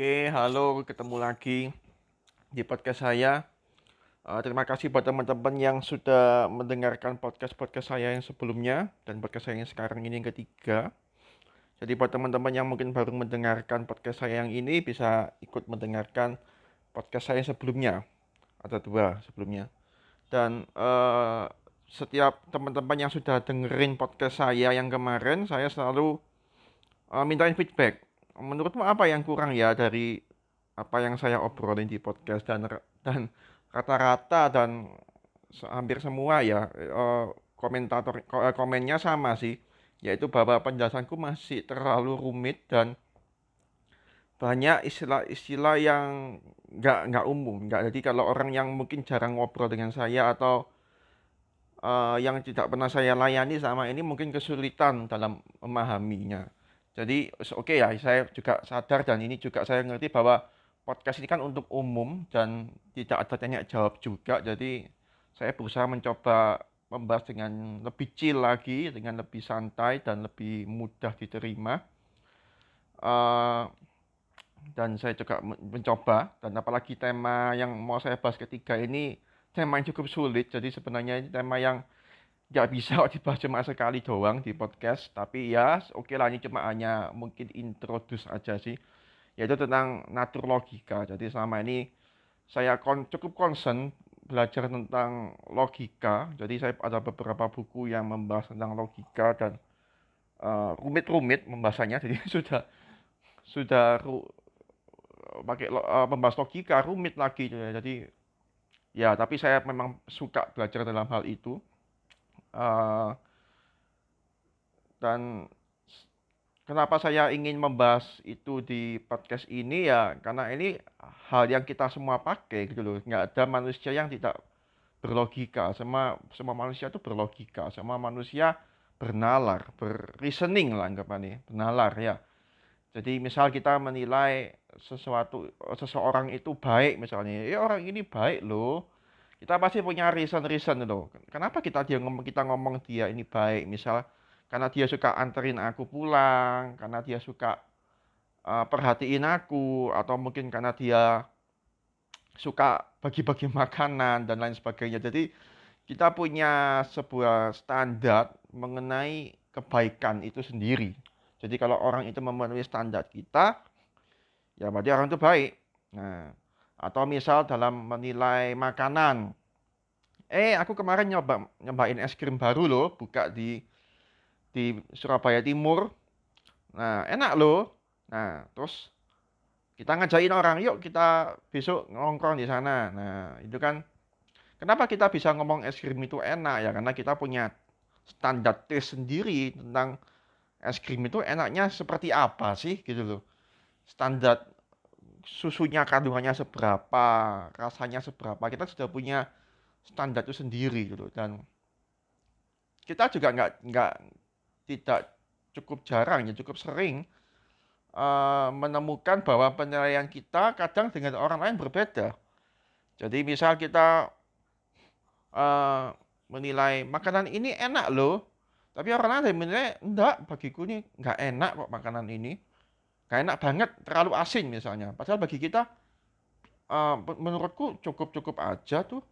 Oke, halo, ketemu lagi di podcast saya. Uh, terima kasih buat teman-teman yang sudah mendengarkan podcast-podcast saya yang sebelumnya dan podcast saya yang sekarang ini yang ketiga. Jadi buat teman-teman yang mungkin baru mendengarkan podcast saya yang ini bisa ikut mendengarkan podcast saya yang sebelumnya. Ada dua sebelumnya. Dan uh, setiap teman-teman yang sudah dengerin podcast saya yang kemarin, saya selalu uh, mintain feedback menurutmu apa yang kurang ya dari apa yang saya obrolin di podcast dan dan rata-rata dan hampir semua ya eh, komentator eh, komennya sama sih yaitu bahwa penjelasanku masih terlalu rumit dan banyak istilah-istilah yang nggak nggak umum nggak. Jadi kalau orang yang mungkin jarang ngobrol dengan saya atau uh, yang tidak pernah saya layani sama ini mungkin kesulitan dalam memahaminya jadi oke okay ya, saya juga sadar dan ini juga saya ngerti bahwa podcast ini kan untuk umum dan tidak ada tanya jawab juga. Jadi saya berusaha mencoba membahas dengan lebih chill lagi, dengan lebih santai dan lebih mudah diterima. Uh, dan saya juga mencoba dan apalagi tema yang mau saya bahas ketiga ini tema yang cukup sulit jadi sebenarnya ini tema yang nggak bisa dibahas cuma sekali doang di podcast tapi ya oke okay lah ini cuma hanya mungkin introduce aja sih yaitu tentang natur logika. Jadi selama ini saya kon cukup concern belajar tentang logika. Jadi saya ada beberapa buku yang membahas tentang logika dan uh, rumit-rumit membahasnya jadi sudah sudah ru, pakai uh, membahas logika rumit lagi. Jadi ya tapi saya memang suka belajar dalam hal itu Uh, dan kenapa saya ingin membahas itu di podcast ini ya karena ini hal yang kita semua pakai gitu loh. Nggak ada manusia yang tidak berlogika. Semua semua manusia itu berlogika. Semua manusia bernalar, berreasoning lah anggapannya, bernalar ya. Jadi misal kita menilai sesuatu seseorang itu baik misalnya, ya orang ini baik loh kita pasti punya reason-reason loh. Kenapa kita dia ngomong kita ngomong dia ini baik? Misal karena dia suka anterin aku pulang, karena dia suka uh, perhatiin aku, atau mungkin karena dia suka bagi-bagi makanan dan lain sebagainya. Jadi kita punya sebuah standar mengenai kebaikan itu sendiri. Jadi kalau orang itu memenuhi standar kita, ya berarti orang itu baik. Nah, atau misal dalam menilai makanan. Eh, aku kemarin nyoba nyobain es krim baru loh, buka di di Surabaya Timur. Nah, enak loh. Nah, terus kita ngajakin orang, yuk kita besok ngongkrong di sana. Nah, itu kan kenapa kita bisa ngomong es krim itu enak ya? Karena kita punya standar tes sendiri tentang es krim itu enaknya seperti apa sih gitu loh. Standar susunya kandungannya seberapa, rasanya seberapa, kita sudah punya standar itu sendiri gitu. Dan kita juga nggak nggak tidak cukup jarang ya cukup sering uh, menemukan bahwa penilaian kita kadang dengan orang lain berbeda. Jadi misal kita uh, menilai makanan ini enak loh, tapi orang lain menilai enggak bagiku ini nggak enak kok makanan ini Gak enak banget, terlalu asin misalnya. Padahal bagi kita, uh, menurutku cukup-cukup aja tuh.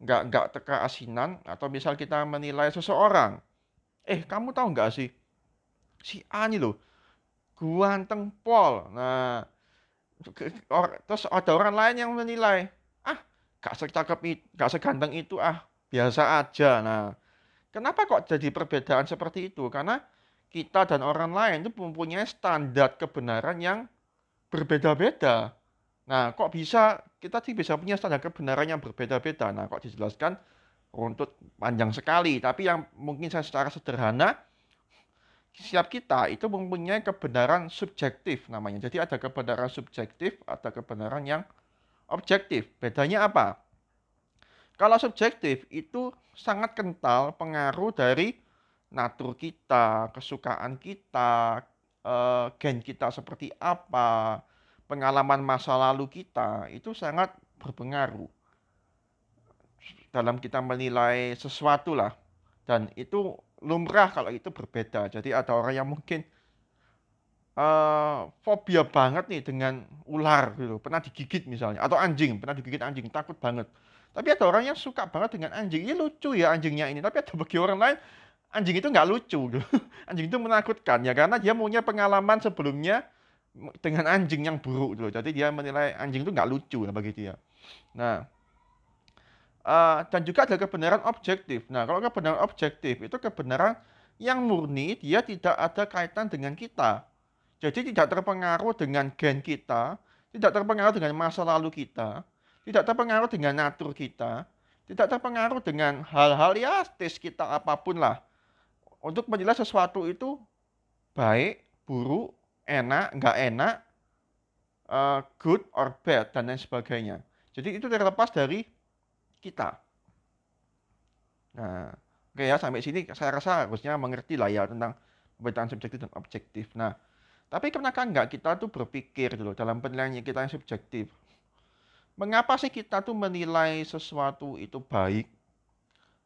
Nggak, nggak teka asinan. Atau misal kita menilai seseorang. Eh, kamu tahu nggak sih? Si A nih loh, ganteng pol. Nah, terus ada orang lain yang menilai, ah, gak secakep itu, gak seganteng itu, ah, biasa aja. Nah, kenapa kok jadi perbedaan seperti itu? Karena kita dan orang lain itu mempunyai standar kebenaran yang berbeda-beda. Nah, kok bisa kita sih bisa punya standar kebenaran yang berbeda-beda? Nah, kok dijelaskan runtut panjang sekali. Tapi yang mungkin saya secara sederhana, setiap kita itu mempunyai kebenaran subjektif namanya. Jadi ada kebenaran subjektif, ada kebenaran yang objektif. Bedanya apa? Kalau subjektif itu sangat kental pengaruh dari natur kita, kesukaan kita, uh, gen kita seperti apa, pengalaman masa lalu kita, itu sangat berpengaruh dalam kita menilai sesuatu lah. Dan itu lumrah kalau itu berbeda. Jadi ada orang yang mungkin uh, fobia banget nih dengan ular gitu, pernah digigit misalnya, atau anjing, pernah digigit anjing, takut banget. Tapi ada orang yang suka banget dengan anjing, ini lucu ya anjingnya ini, tapi ada bagi orang lain, anjing itu nggak lucu gitu. Anjing itu menakutkan ya, karena dia punya pengalaman sebelumnya dengan anjing yang buruk gitu. Jadi dia menilai anjing itu nggak lucu lah bagi dia. Nah, uh, dan juga ada kebenaran objektif. Nah, kalau kebenaran objektif itu kebenaran yang murni, dia tidak ada kaitan dengan kita. Jadi tidak terpengaruh dengan gen kita, tidak terpengaruh dengan masa lalu kita, tidak terpengaruh dengan natur kita, tidak terpengaruh dengan hal-hal ya kita apa pun lah. Untuk menjelaskan sesuatu itu baik, buruk, enak, nggak enak, uh, good or bad, dan lain sebagainya. Jadi itu terlepas dari kita. Nah, oke ya sampai sini saya rasa harusnya mengerti lah ya tentang perbedaan subjektif dan objektif. Nah, tapi kenapa enggak kita tuh berpikir dulu dalam penilaian kita yang subjektif. Mengapa sih kita tuh menilai sesuatu itu baik?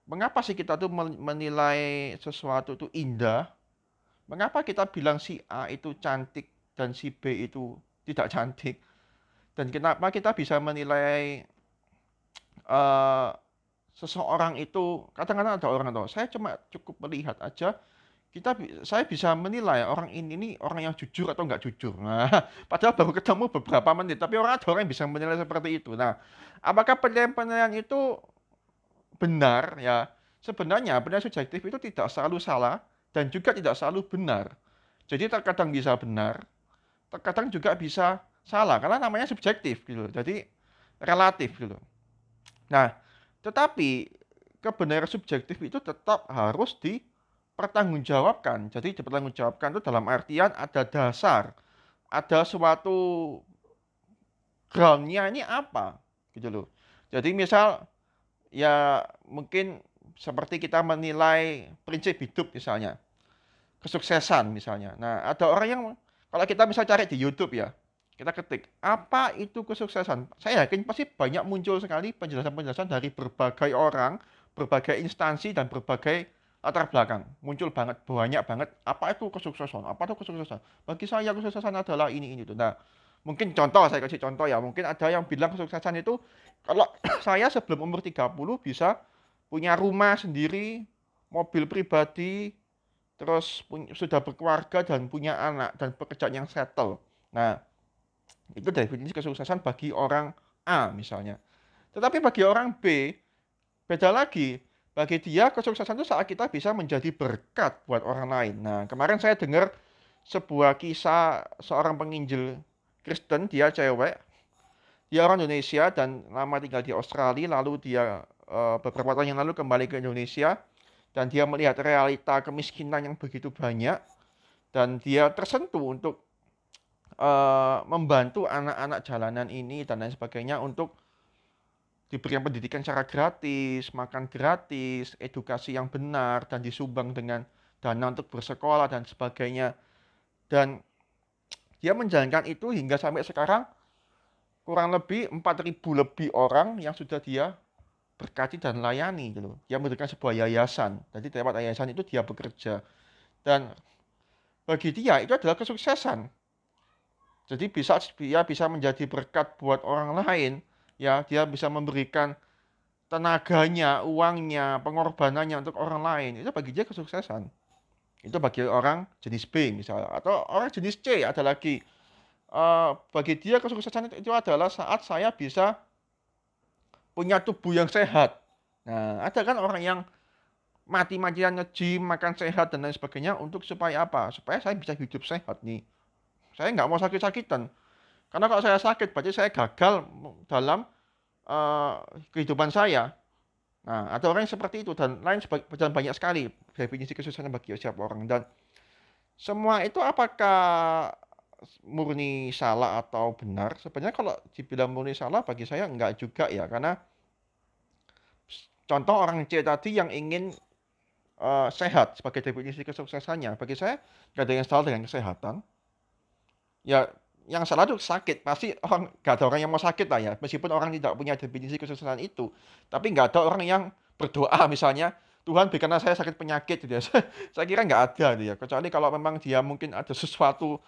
Mengapa sih kita tuh menilai sesuatu itu indah? Mengapa kita bilang si A itu cantik dan si B itu tidak cantik? Dan kenapa kita bisa menilai uh, seseorang itu kadang-kadang ada orang atau saya cuma cukup melihat aja kita saya bisa menilai orang ini ini orang yang jujur atau nggak jujur. Nah, padahal baru ketemu beberapa menit, tapi orang ada orang yang bisa menilai seperti itu. Nah, apakah penilaian-penilaian itu benar ya? Sebenarnya penilaian subjektif itu tidak selalu salah dan juga tidak selalu benar. Jadi terkadang bisa benar, terkadang juga bisa salah karena namanya subjektif gitu. Jadi relatif gitu. Nah, tetapi kebenaran subjektif itu tetap harus di pertanggungjawabkan. Jadi dipertanggungjawabkan itu dalam artian ada dasar, ada suatu groundnya ini apa, gitu loh. Jadi misal ya mungkin seperti kita menilai prinsip hidup misalnya, kesuksesan misalnya. Nah ada orang yang kalau kita bisa cari di YouTube ya, kita ketik apa itu kesuksesan. Saya yakin pasti banyak muncul sekali penjelasan-penjelasan dari berbagai orang, berbagai instansi dan berbagai latar belakang muncul banget banyak banget apa itu kesuksesan apa itu kesuksesan bagi saya kesuksesan adalah ini ini tuh nah mungkin contoh saya kasih contoh ya. Mungkin ada yang bilang kesuksesan itu kalau saya sebelum umur 30 bisa punya rumah sendiri mobil pribadi terus punya, sudah berkeluarga dan punya anak dan pekerjaan yang settle. Nah itu definisi kesuksesan bagi orang A misalnya. Tetapi bagi orang B beda lagi. Bagi dia kesuksesan itu saat kita bisa menjadi berkat buat orang lain. Nah, kemarin saya dengar sebuah kisah seorang penginjil Kristen, dia cewek, dia orang Indonesia dan lama tinggal di Australia, lalu dia uh, beberapa tahun yang lalu kembali ke Indonesia dan dia melihat realita kemiskinan yang begitu banyak dan dia tersentuh untuk uh, membantu anak-anak jalanan ini dan lain sebagainya untuk diberikan pendidikan secara gratis, makan gratis, edukasi yang benar dan disumbang dengan dana untuk bersekolah dan sebagainya. Dan dia menjalankan itu hingga sampai sekarang kurang lebih 4000 lebih orang yang sudah dia berkati dan layani gitu. Dia memberikan sebuah yayasan. Jadi lewat yayasan itu dia bekerja. Dan bagi dia itu adalah kesuksesan. Jadi bisa dia bisa menjadi berkat buat orang lain ya dia bisa memberikan tenaganya, uangnya, pengorbanannya untuk orang lain. Itu bagi dia kesuksesan. Itu bagi orang jenis B misalnya. Atau orang jenis C ada lagi. Uh, bagi dia kesuksesan itu, adalah saat saya bisa punya tubuh yang sehat. Nah, ada kan orang yang mati-matian nge-gym, makan sehat, dan lain sebagainya untuk supaya apa? Supaya saya bisa hidup sehat nih. Saya nggak mau sakit-sakitan. Karena kalau saya sakit, berarti saya gagal dalam uh, kehidupan saya. Nah, ada orang yang seperti itu dan lain dan banyak sekali definisi kesuksesan bagi setiap orang dan semua itu apakah murni salah atau benar? Sebenarnya kalau dibilang murni salah bagi saya enggak juga ya karena contoh orang C tadi yang ingin uh, sehat sebagai definisi kesuksesannya bagi saya nggak ada yang salah dengan kesehatan. Ya yang salah itu sakit. Pasti orang gak ada orang yang mau sakit lah ya. Meskipun orang tidak punya definisi kesuksesan itu. Tapi nggak ada orang yang berdoa misalnya Tuhan berikanlah saya sakit penyakit. Gitu ya. Saya kira nggak ada gitu ya. Kecuali kalau memang dia mungkin ada sesuatu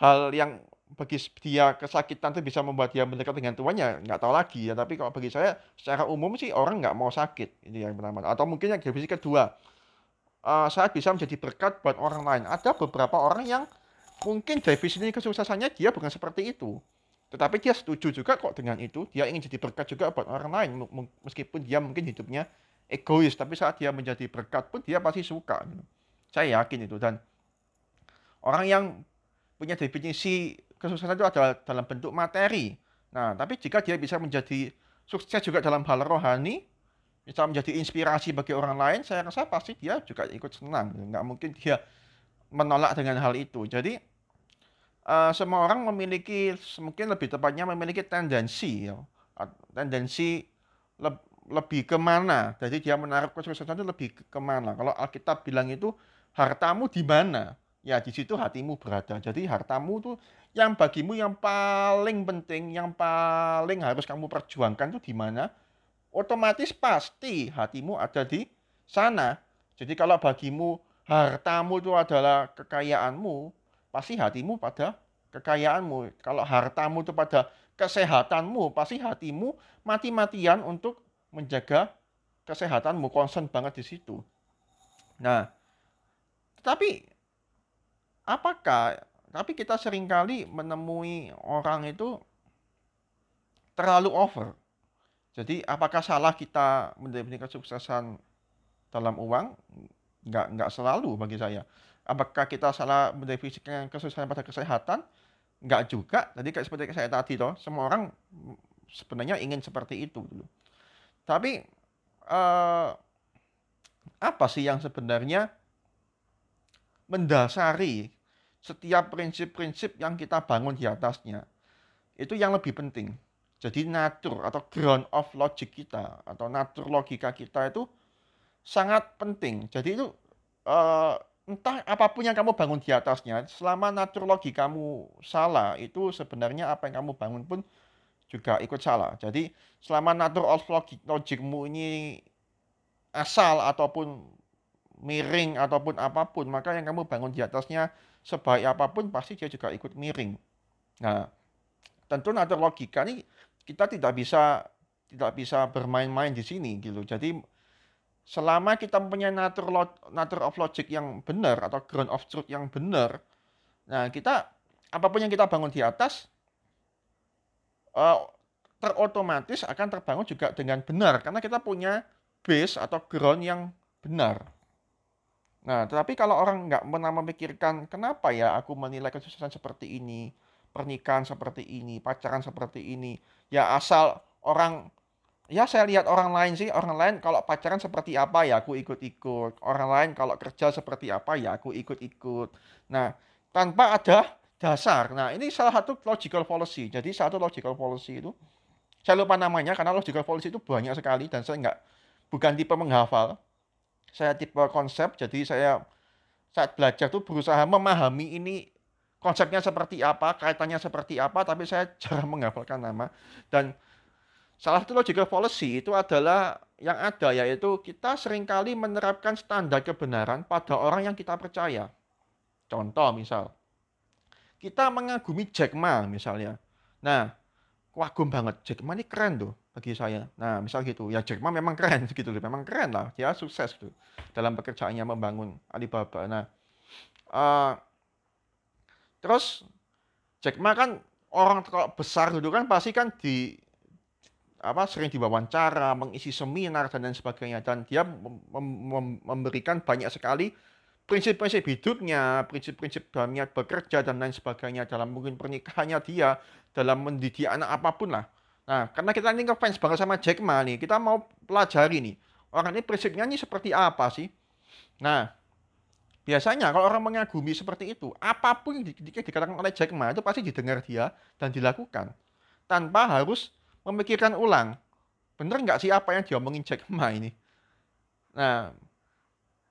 hal yang bagi dia kesakitan itu bisa membuat dia mendekat dengan tuannya nggak tahu lagi ya. Tapi kalau bagi saya secara umum sih orang nggak mau sakit ini yang pertama. Atau mungkin yang definisi kedua uh, saya bisa menjadi berkat buat orang lain. Ada beberapa orang yang mungkin definisi kesuksesannya dia bukan seperti itu tetapi dia setuju juga kok dengan itu dia ingin jadi berkat juga buat orang lain meskipun dia mungkin hidupnya egois tapi saat dia menjadi berkat pun dia pasti suka gitu. saya yakin itu dan orang yang punya definisi kesuksesan itu adalah dalam bentuk materi. Nah, tapi jika dia bisa menjadi sukses juga dalam hal rohani, bisa menjadi inspirasi bagi orang lain, saya rasa pasti dia juga ikut senang. Nggak mungkin dia menolak dengan hal itu. Jadi, uh, semua orang memiliki, mungkin lebih tepatnya memiliki tendensi, ya, tendensi le lebih ke mana. Jadi dia menaruh kesuksesan itu lebih ke ke mana. Kalau Alkitab bilang itu, hartamu di mana? Ya di situ hatimu berada. Jadi hartamu tuh yang bagimu yang paling penting, yang paling harus kamu perjuangkan tuh di mana? Otomatis pasti hatimu ada di sana. Jadi kalau bagimu hartamu itu adalah kekayaanmu, pasti hatimu pada kekayaanmu. Kalau hartamu itu pada kesehatanmu, pasti hatimu mati-matian untuk menjaga kesehatanmu, konsen banget di situ. Nah, tetapi apakah tapi kita sering kali menemui orang itu terlalu over. Jadi apakah salah kita mendefinisikan kesuksesan dalam uang? Enggak, enggak selalu bagi saya. Apakah kita salah mendefinisikan kesuksesan pada kesehatan? Enggak juga. Jadi kayak seperti saya tadi toh, semua orang sebenarnya ingin seperti itu dulu. Tapi eh, apa sih yang sebenarnya mendasari setiap prinsip-prinsip yang kita bangun di atasnya itu yang lebih penting. Jadi natur atau ground of logic kita atau natur logika kita itu sangat penting. Jadi itu uh, entah apa pun yang kamu bangun di atasnya, selama natur logikamu salah, itu sebenarnya apa yang kamu bangun pun juga ikut salah. Jadi selama natur of logic, logikmu ini asal ataupun miring ataupun apa pun, maka yang kamu bangun di atasnya sebaik apa pun pasti dia juga ikut miring. Nah, tentu natur logika ini kita tidak bisa tidak bisa bermain-main di sini gitu. Jadi selama kita mempunyai natur natur of logic yang benar atau ground of truth yang benar, nah kita apa pun yang kita bangun di atas uh, terotomatis akan terbangun juga dengan benar karena kita punya base atau ground yang benar. Nah, tetapi kalau orang nggak pernah memikirkan kenapa ya aku menilai kesuksesan seperti ini, pernikahan seperti ini, pacaran seperti ini, ya asal orang ya saya lihat orang lain sih, orang lain kalau pacaran seperti apa ya aku ikut-ikut, orang lain kalau kerja seperti apa ya aku ikut-ikut. Nah, tanpa ada dasar. Nah, ini salah satu logical policy. Jadi satu logical policy itu saya lupa namanya karena logical policy itu banyak sekali dan saya nggak bukan tipe menghafal saya tipe konsep, jadi saya saat belajar tuh berusaha memahami ini konsepnya seperti apa, kaitannya seperti apa, tapi saya jarang menghafalkan nama. Dan salah satu logical policy itu adalah yang ada yaitu kita sering kali menerapkan standar kebenaran pada orang yang kita percaya. Contoh misal, kita mengagumi Jack Ma misalnya. Nah, kagum banget Jack Ma ini keren tuh bagi saya. Nah, misal gitu, ya Jack Ma memang keren gitu loh, memang keren lah, dia sukses gitu dalam pekerjaannya membangun Alibaba. Nah, uh, terus Jack Ma kan orang besar dulu kan pasti kan di apa sering diwawancara, mengisi seminar dan lain sebagainya dan dia mem mem memberikan banyak sekali prinsip-prinsip hidupnya, prinsip-prinsip dalamnya bekerja dan lain sebagainya dalam mungkin pernikahannya dia, dalam mendidik anak apa pun lah. Nah, karena kita ini ngefans banget sama Jack Ma nih, kita mau pelajari nih. Orang ini prinsipnya ini seperti apa sih? Nah, biasanya kalau orang mengagumi seperti itu, apa pun yang dikatakan oleh Jack Ma itu pasti didengar dia dan dilakukan. Tanpa harus memikirkan ulang. Bener nggak sih apa yang diomongin Jack Ma ini? Nah,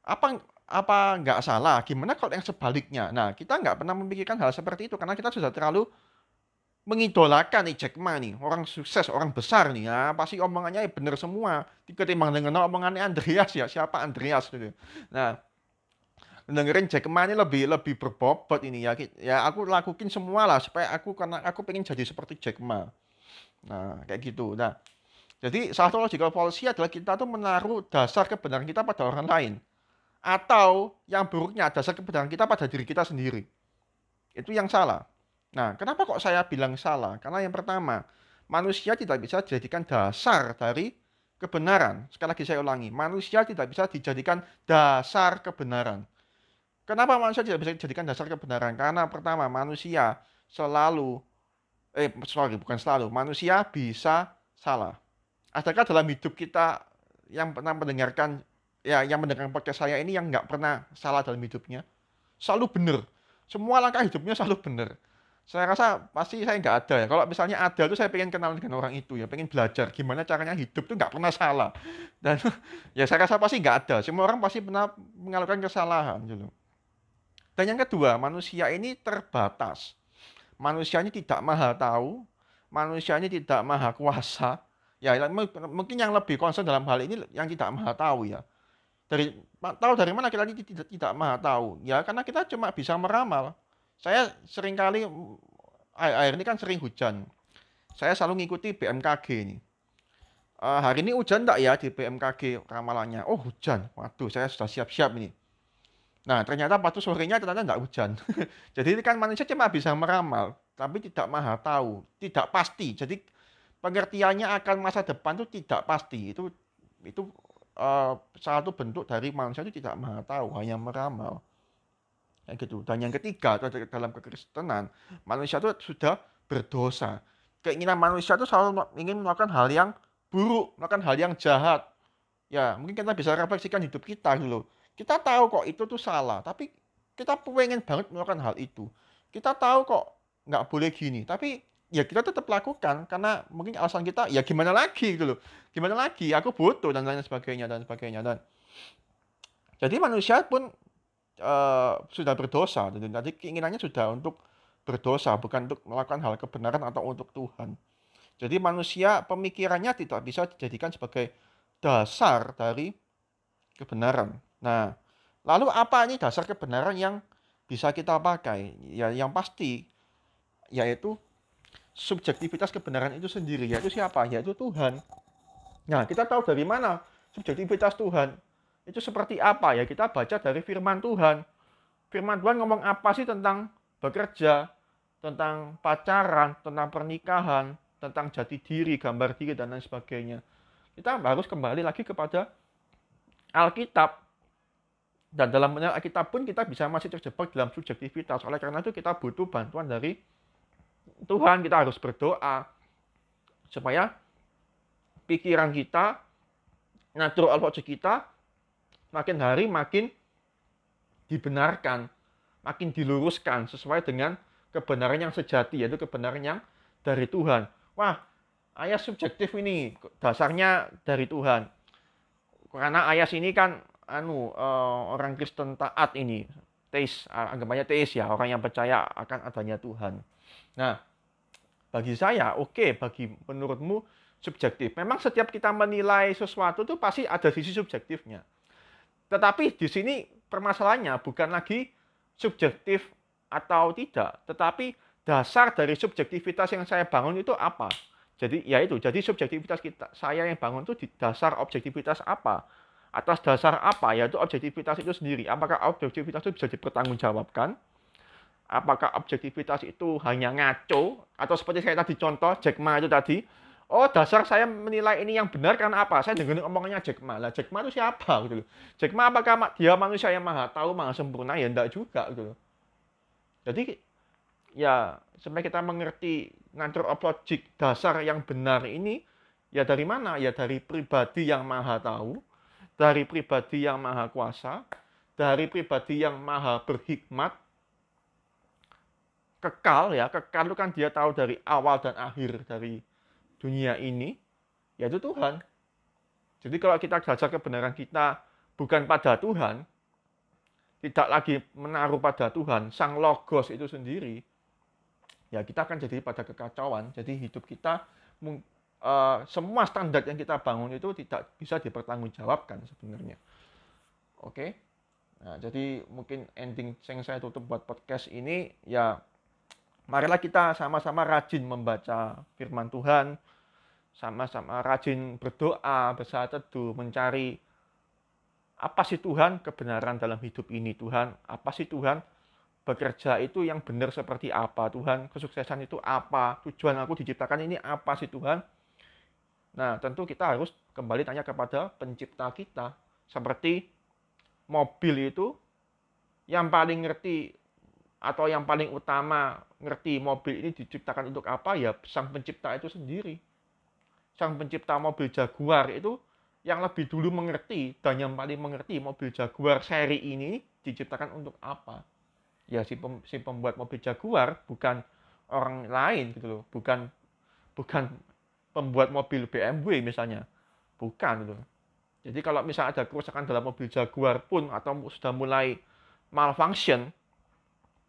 apa apa nggak salah? Gimana kalau yang sebaliknya? Nah, kita nggak pernah memikirkan hal seperti itu karena kita sudah terlalu mengidolakan nih Jack Ma nih, orang sukses, orang besar nih ya, pasti omongannya ya bener semua. Ketimbang dengan omongannya Andreas ya, siapa Andreas gitu. Nah, dengerin Jack Ma ini lebih lebih berbobot ini ya. Ya aku lakuin semua lah supaya aku karena aku pengen jadi seperti Jack Ma. Nah, kayak gitu. Nah, jadi satu logical policy adalah kita tuh menaruh dasar kebenaran kita pada orang lain. Atau yang buruknya dasar kebenaran kita pada diri kita sendiri. Itu yang salah. Nah, kenapa kok saya bilang salah? Karena yang pertama, manusia tidak bisa dijadikan dasar dari kebenaran. Sekali lagi saya ulangi, manusia tidak bisa dijadikan dasar kebenaran. Kenapa manusia tidak bisa dijadikan dasar kebenaran? Karena pertama, manusia selalu, eh sorry, bukan selalu, manusia bisa salah. Adakah dalam hidup kita yang pernah mendengarkan, ya yang mendengarkan podcast saya ini yang nggak pernah salah dalam hidupnya? Selalu benar. Semua langkah hidupnya selalu benar saya rasa pasti saya nggak ada ya. Kalau misalnya ada tuh saya pengen kenal dengan orang itu ya, pengen belajar gimana caranya hidup tuh nggak pernah salah. Dan ya saya rasa pasti nggak ada. Semua orang pasti pernah mengalami kesalahan gitu. Dan yang kedua, manusia ini terbatas. Manusia ini tidak maha tahu, manusia ini tidak maha kuasa. Ya mungkin yang lebih concern dalam hal ini yang tidak maha tahu ya. Dari tahu dari mana kita tidak, tidak maha tahu? Ya karena kita cuma bisa meramal saya sering kali air ini kan sering hujan. Saya selalu ngikuti BMKG ini. Uh, hari ini hujan enggak ya di BMKG ramalannya? Oh hujan. Waduh, saya sudah siap-siap ini. Nah, ternyata waktu sorenya ternyata enggak hujan. Jadi kan manusia cuma bisa meramal, tapi tidak maha tahu, tidak pasti. Jadi pengertiannya akan masa depan itu tidak pasti. Itu itu uh, satu bentuk dari manusia itu tidak maha tahu, hanya meramal. Kayak gitu. Dan yang ketiga dalam kekristenan, manusia itu sudah berdosa. Keinginan manusia itu selalu ingin melakukan hal yang buruk, melakukan hal yang jahat. Ya, mungkin kita bisa refleksikan hidup kita dulu. Kita tahu kok itu tuh salah, tapi kita pengen banget melakukan hal itu. Kita tahu kok nggak boleh gini, tapi ya kita tetap lakukan karena mungkin alasan kita ya gimana lagi gitu loh. Gimana lagi? Aku butuh dan lain sebagainya dan sebagainya dan jadi manusia pun uh, sudah berdosa. Jadi keinginannya sudah untuk berdosa, bukan untuk melakukan hal kebenaran atau untuk Tuhan. Jadi manusia pemikirannya tidak bisa dijadikan sebagai dasar dari kebenaran. Nah, lalu apa ini dasar kebenaran yang bisa kita pakai? Ya, yang pasti yaitu subjektivitas kebenaran itu sendiri, yaitu siapa? Yaitu Tuhan. Nah, kita tahu dari mana subjektivitas Tuhan itu seperti apa ya? Kita baca dari firman Tuhan. Firman Tuhan ngomong apa sih tentang bekerja, tentang pacaran, tentang pernikahan, tentang jati diri, gambar diri, dan lain sebagainya. Kita harus kembali lagi kepada Alkitab. Dan dalam Alkitab pun kita bisa masih terjebak dalam subjektivitas. Oleh karena itu kita butuh bantuan dari Tuhan. Kita harus berdoa supaya pikiran kita, natur al kita makin hari makin dibenarkan, makin diluruskan sesuai dengan kebenaran yang sejati, yaitu kebenaran yang dari Tuhan. Wah, ayat subjektif ini dasarnya dari Tuhan. Karena ayat ini kan anu uh, orang Kristen taat ini, teis, anggapannya teis ya, orang yang percaya akan adanya Tuhan. Nah, bagi saya oke, okay, bagi menurutmu subjektif. Memang setiap kita menilai sesuatu itu pasti ada sisi subjektifnya. Tetapi di sini permasalahannya bukan lagi subjektif atau tidak, tetapi dasar dari subjektivitas yang saya bangun itu apa? Jadi ya itu, jadi subjektivitas kita saya yang bangun itu di dasar objektivitas apa? Atas dasar apa? Yaitu objektivitas itu sendiri. Apakah objektivitas itu bisa dipertanggungjawabkan? Apakah objektivitas itu hanya ngaco? Atau seperti saya tadi contoh, Jack Ma itu tadi, Oh dasar saya menilai ini yang benar karena apa? Saya dengar omongannya Jack Ma. Lah Jack Ma itu siapa gitu loh. Jack Ma apakah dia manusia yang maha tahu, maha sempurna? Ya enggak juga gitu loh. Jadi ya sebenarnya kita mengerti ngatur logik dasar yang benar ini ya dari mana? Ya dari pribadi yang maha tahu, dari pribadi yang maha kuasa, dari pribadi yang maha berhikmat, kekal ya, kekal itu kan dia tahu dari awal dan akhir dari dunia ini yaitu Tuhan. Jadi kalau kita belajar kebenaran kita bukan pada Tuhan, tidak lagi menaruh pada Tuhan, sang logos itu sendiri, ya kita akan jadi pada kekacauan. Jadi hidup kita uh, semua standar yang kita bangun itu tidak bisa dipertanggungjawabkan sebenarnya. Oke. Nah, jadi mungkin ending yang saya tutup buat podcast ini ya marilah kita sama-sama rajin membaca firman Tuhan, sama-sama rajin berdoa, bersaat teduh, mencari apa sih Tuhan kebenaran dalam hidup ini Tuhan, apa sih Tuhan bekerja itu yang benar seperti apa Tuhan, kesuksesan itu apa, tujuan aku diciptakan ini apa sih Tuhan. Nah, tentu kita harus kembali tanya kepada pencipta kita, seperti mobil itu yang paling ngerti atau yang paling utama ngerti mobil ini diciptakan untuk apa ya sang pencipta itu sendiri sang pencipta mobil Jaguar itu yang lebih dulu mengerti dan yang paling mengerti mobil Jaguar seri ini diciptakan untuk apa. Ya si, pem, si pembuat mobil Jaguar bukan orang lain gitu loh, bukan bukan pembuat mobil BMW misalnya, bukan gitu. Jadi kalau misalnya ada kerusakan dalam mobil Jaguar pun atau sudah mulai malfunction,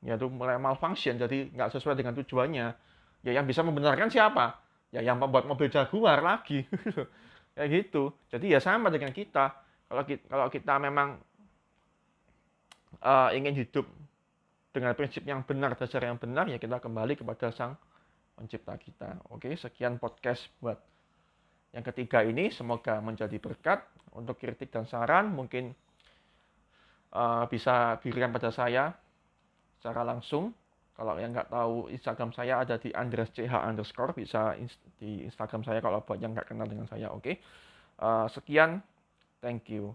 ya itu mulai malfunction, jadi nggak sesuai dengan tujuannya, ya yang bisa membenarkan siapa? ya yang membuat mobil Jaguar lagi kayak gitu jadi ya sama dengan kita kalau kita, kalau kita memang uh, ingin hidup dengan prinsip yang benar dasar yang benar ya kita kembali kepada sang pencipta kita oke sekian podcast buat yang ketiga ini semoga menjadi berkat untuk kritik dan saran mungkin uh, bisa berikan pada saya secara langsung kalau yang nggak tahu Instagram saya ada di Andres CH underscore bisa di Instagram saya kalau buat yang nggak kenal dengan saya. Oke. Uh, sekian. Thank you.